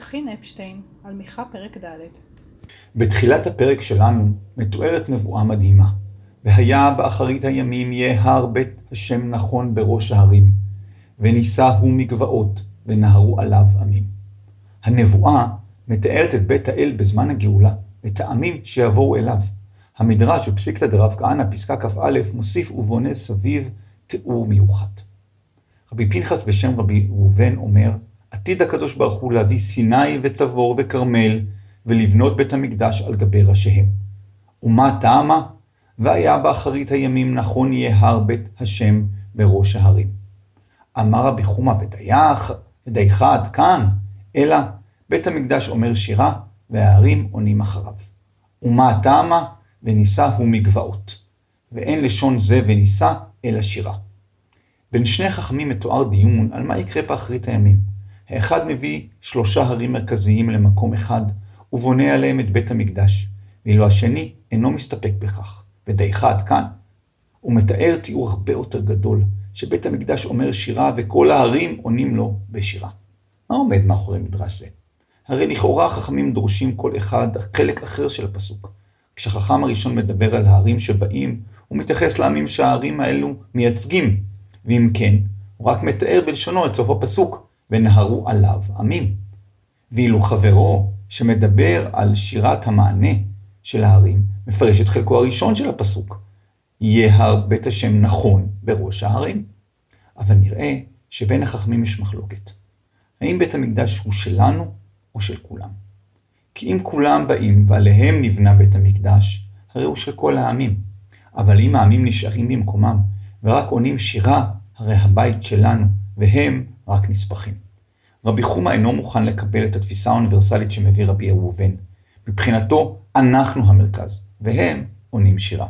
יכין אפשטיין על מיכה פרק ד' בתחילת הפרק שלנו מתוארת נבואה מדהימה. והיה באחרית הימים יהיה הר בית השם נכון בראש ההרים, ונישא הוא מגבעות, ונהרו עליו עמים. הנבואה מתארת את בית האל בזמן הגאולה, את העמים שיבואו אליו. המדרש בפסיקתא דרב כהנא, פסקה כ"א, מוסיף ובונה סביב תיאור מיוחד. רבי פנחס בשם רבי ראובן אומר, עתיד הקדוש ברוך הוא להביא סיני ותבור וכרמל, ולבנות בית המקדש על גבי ראשיהם. ומה טעמה? והיה באחרית הימים נכון יהיה הר בית השם בראש ההרים. אמר רבי חומא ודייך, ודייך עד כאן, אלא בית המקדש אומר שירה, וההרים עונים אחריו. ומה טעמה? ונישא הוא מגבעות. ואין לשון זה ונישא, אלא שירה. בין שני חכמים מתואר דיון על מה יקרה באחרית הימים. האחד מביא שלושה הרים מרכזיים למקום אחד, ובונה עליהם את בית המקדש, ואילו השני אינו מסתפק בכך, ודייך עד כאן. הוא מתאר תיאור הרבה יותר גדול, שבית המקדש אומר שירה וכל ההרים עונים לו בשירה. מה עומד מאחורי מדרש זה? הרי לכאורה החכמים דורשים כל אחד חלק אחר של הפסוק. כשהחכם הראשון מדבר על ההרים שבאים, הוא מתייחס לעמים שההרים האלו מייצגים, ואם כן, הוא רק מתאר בלשונו את סוף הפסוק, ונהרו עליו עמים. ואילו חברו, שמדבר על שירת המענה של ההרים, מפרש את חלקו הראשון של הפסוק. יהיה הר בית השם נכון בראש ההרים. אבל נראה שבין החכמים יש מחלוקת. האם בית המקדש הוא שלנו או של כולם? כי אם כולם באים ועליהם נבנה בית המקדש, הרי הוא של כל העמים. אבל אם העמים נשארים במקומם ורק עונים שירה, הרי הבית שלנו, והם רק נספחים. רבי חומא אינו מוכן לקבל את התפיסה האוניברסלית שמביא רבי ראובן. מבחינתו, אנחנו המרכז, והם עונים שירה.